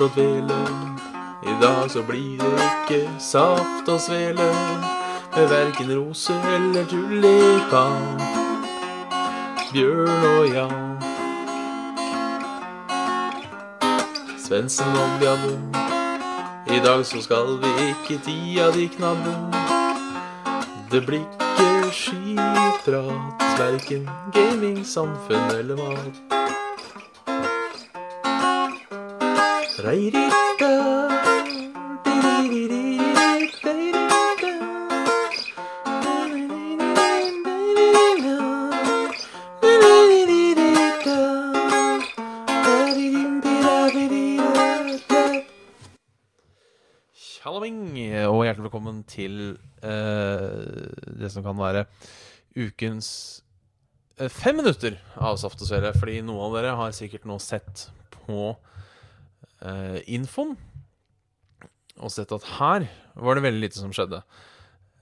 og dvele. I dag så blir det ikke saft og svele. Med verken rose eller tulipan. Bjørn og Jan. Svendsen og Bjabbe. I dag så skal vi ikke tida di knabbe. Det blir ikke skiprat, verken gaming, samfunn eller mat. Og hjertelig velkommen til eh, det som kan være ukens eh, fem minutter av Saft og Svele. Fordi noen av dere har sikkert nå sett på eh, infoen og sett at her var det veldig lite som skjedde.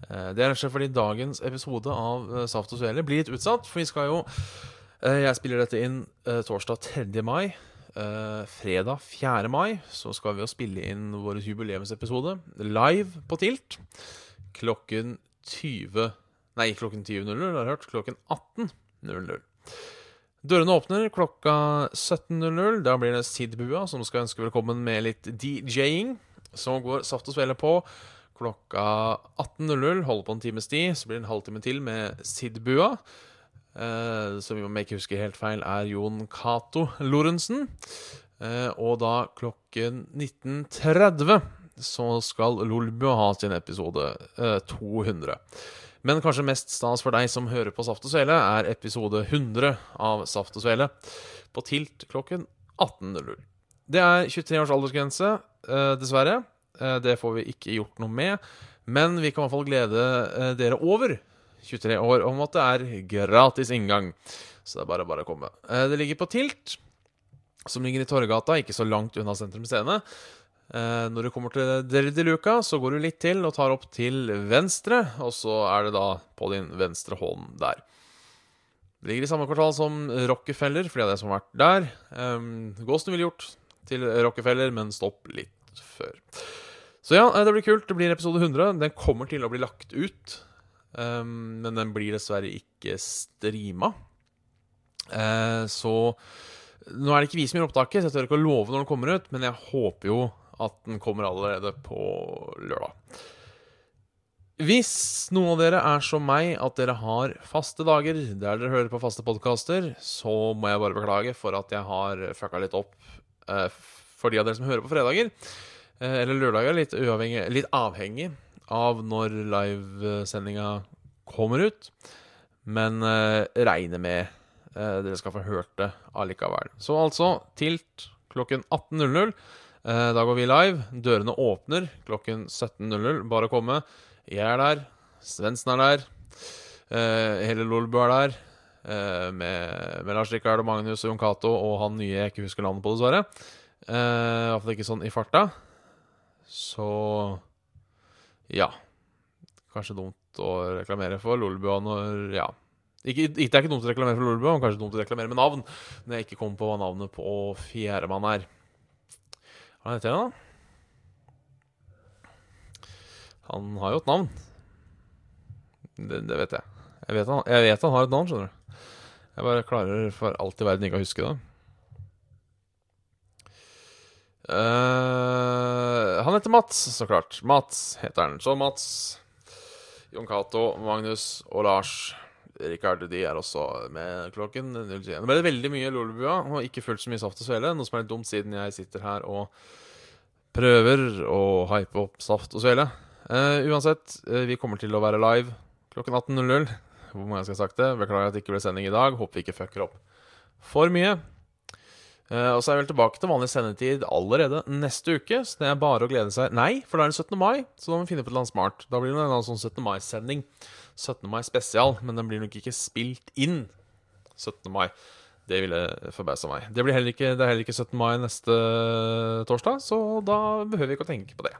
Eh, det er rett og slett fordi dagens episode av eh, Saft og Svele blir litt utsatt. For vi skal jo eh, Jeg spiller dette inn eh, torsdag 3. mai. Eh, fredag 4. mai så skal vi jo spille inn vår jubileumsepisode live på Tilt. Klokken 20 Nei, klokken 20.00, har jeg hørt. Klokken 18.00. Dørene åpner klokka 17.00. Da blir det Sid-bua som skal ønske velkommen med litt DJ-ing. Så går Saft og Svele på klokka 18.00. Holder på en times tid. Så blir det en halvtime til med Sid-bua. Eh, som vi må ikke husker helt feil, er Jon Cato Lorentzen. Eh, og da klokken 19.30 så skal Lolbua ha sin episode eh, 200. Men kanskje mest stas for deg som hører på Saft og Svele, er episode 100 av Saft og Svele på Tilt klokken 18.00. Det er 23 års aldersgrense, eh, dessverre. Eh, det får vi ikke gjort noe med. Men vi kan i hvert fall glede eh, dere over 23 år om at det er gratis inngang. Så det er bare bare å komme. Det ligger på Tilt, som ligger i Torgata, ikke så langt unna Sentrum Scene. Eh, Når du kommer til Derdiluca, så går du litt til og tar opp til venstre, og så er det da på din venstre hånd der. Det ligger i samme kvartal som Rockefeller, for det er det som har vært der. Um, Gåsen ville gjort til Rockefeller, men stopp litt før. Så ja, eh, det blir kult. Det blir episode 100. Den kommer til å bli lagt ut, um, men den blir dessverre ikke streama. Uh, så nå er det ikke vi som gjør opptaket, så jeg tør ikke å love når den kommer ut, men jeg håper jo at den kommer allerede på lørdag. Hvis noen av dere er som meg, at dere har faste dager der dere hører på faste podkaster, så må jeg bare beklage for at jeg har fucka litt opp eh, for de av dere som hører på fredager. Eh, eller lørdager, litt, uavhengig, litt avhengig av når livesendinga kommer ut. Men eh, regner med eh, dere skal få hørt det allikevel. Så altså, Tilt klokken 18.00. Eh, da går vi live. Dørene åpner klokken 17.00. Bare komme. Jeg er der. Svendsen er der. Eh, hele Lolbu er der. Eh, med, med Lars Rikard og Magnus og Jon Cato og han nye jeg ikke husker navnet på, dessverre. Eh, Iallfall ikke sånn i farta. Så ja. Kanskje dumt å reklamere for Lolbua når Ja. Ikke, det er ikke dumt å reklamere for Lolbua, men kanskje dumt å reklamere med navn når jeg ikke kommer på hva navnet på fjerdemann er. Hva heter han, da? Han har jo et navn. Det, det vet jeg. Jeg vet, han, jeg vet han har et navn, skjønner du. Jeg bare klarer for alt i verden ikke å huske det. Uh, han heter Mats, så klart. Mats heter han. Så Mats, Jon Cato, Magnus og Lars Rikard de er også med klokken 01. Det ble veldig mye Lolebua og ikke fullt så mye Saft og Svele, noe som er litt dumt siden jeg sitter her og prøver å hype opp Saft og Svele. Uh, uansett, uh, vi kommer til å være live klokken 18.00. Hvor mange skal jeg ha sagt det? Beklager at det ikke ble sending i dag. Håper vi ikke fucker opp for mye. Eh, og så er jeg vel tilbake til vanlig sendetid allerede neste uke. Så det er bare å glede seg. Nei, for da er det 17. mai, så da må vi finne på et eller annet smart. Da blir det en sånn 17. mai-sending. 17. mai spesial, men den blir nok ikke spilt inn 17. mai. Det ville forbausa meg. Det, blir ikke, det er heller ikke 17. mai neste torsdag, så da behøver vi ikke å tenke på det.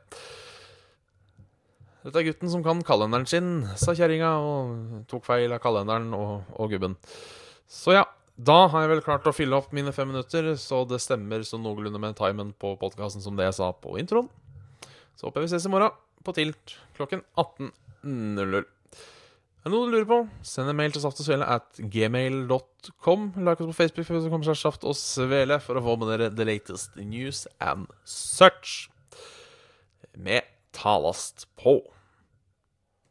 Dette er gutten som kan kalenderen sin, sa kjerringa, og tok feil av kalenderen og, og gubben. Så ja, Da har jeg vel klart å fylle opp mine fem minutter, så det stemmer så noenlunde med timen på podkasten som det jeg sa på introen. Så håper jeg vi ses i morgen på Tilt klokken 18.00. Er det noe du lurer på, send en mail til saft og svele at gmail.com. Like oss på Facebook Facebook seg saft og svele for å få med dere the latest news and such. Med talast på.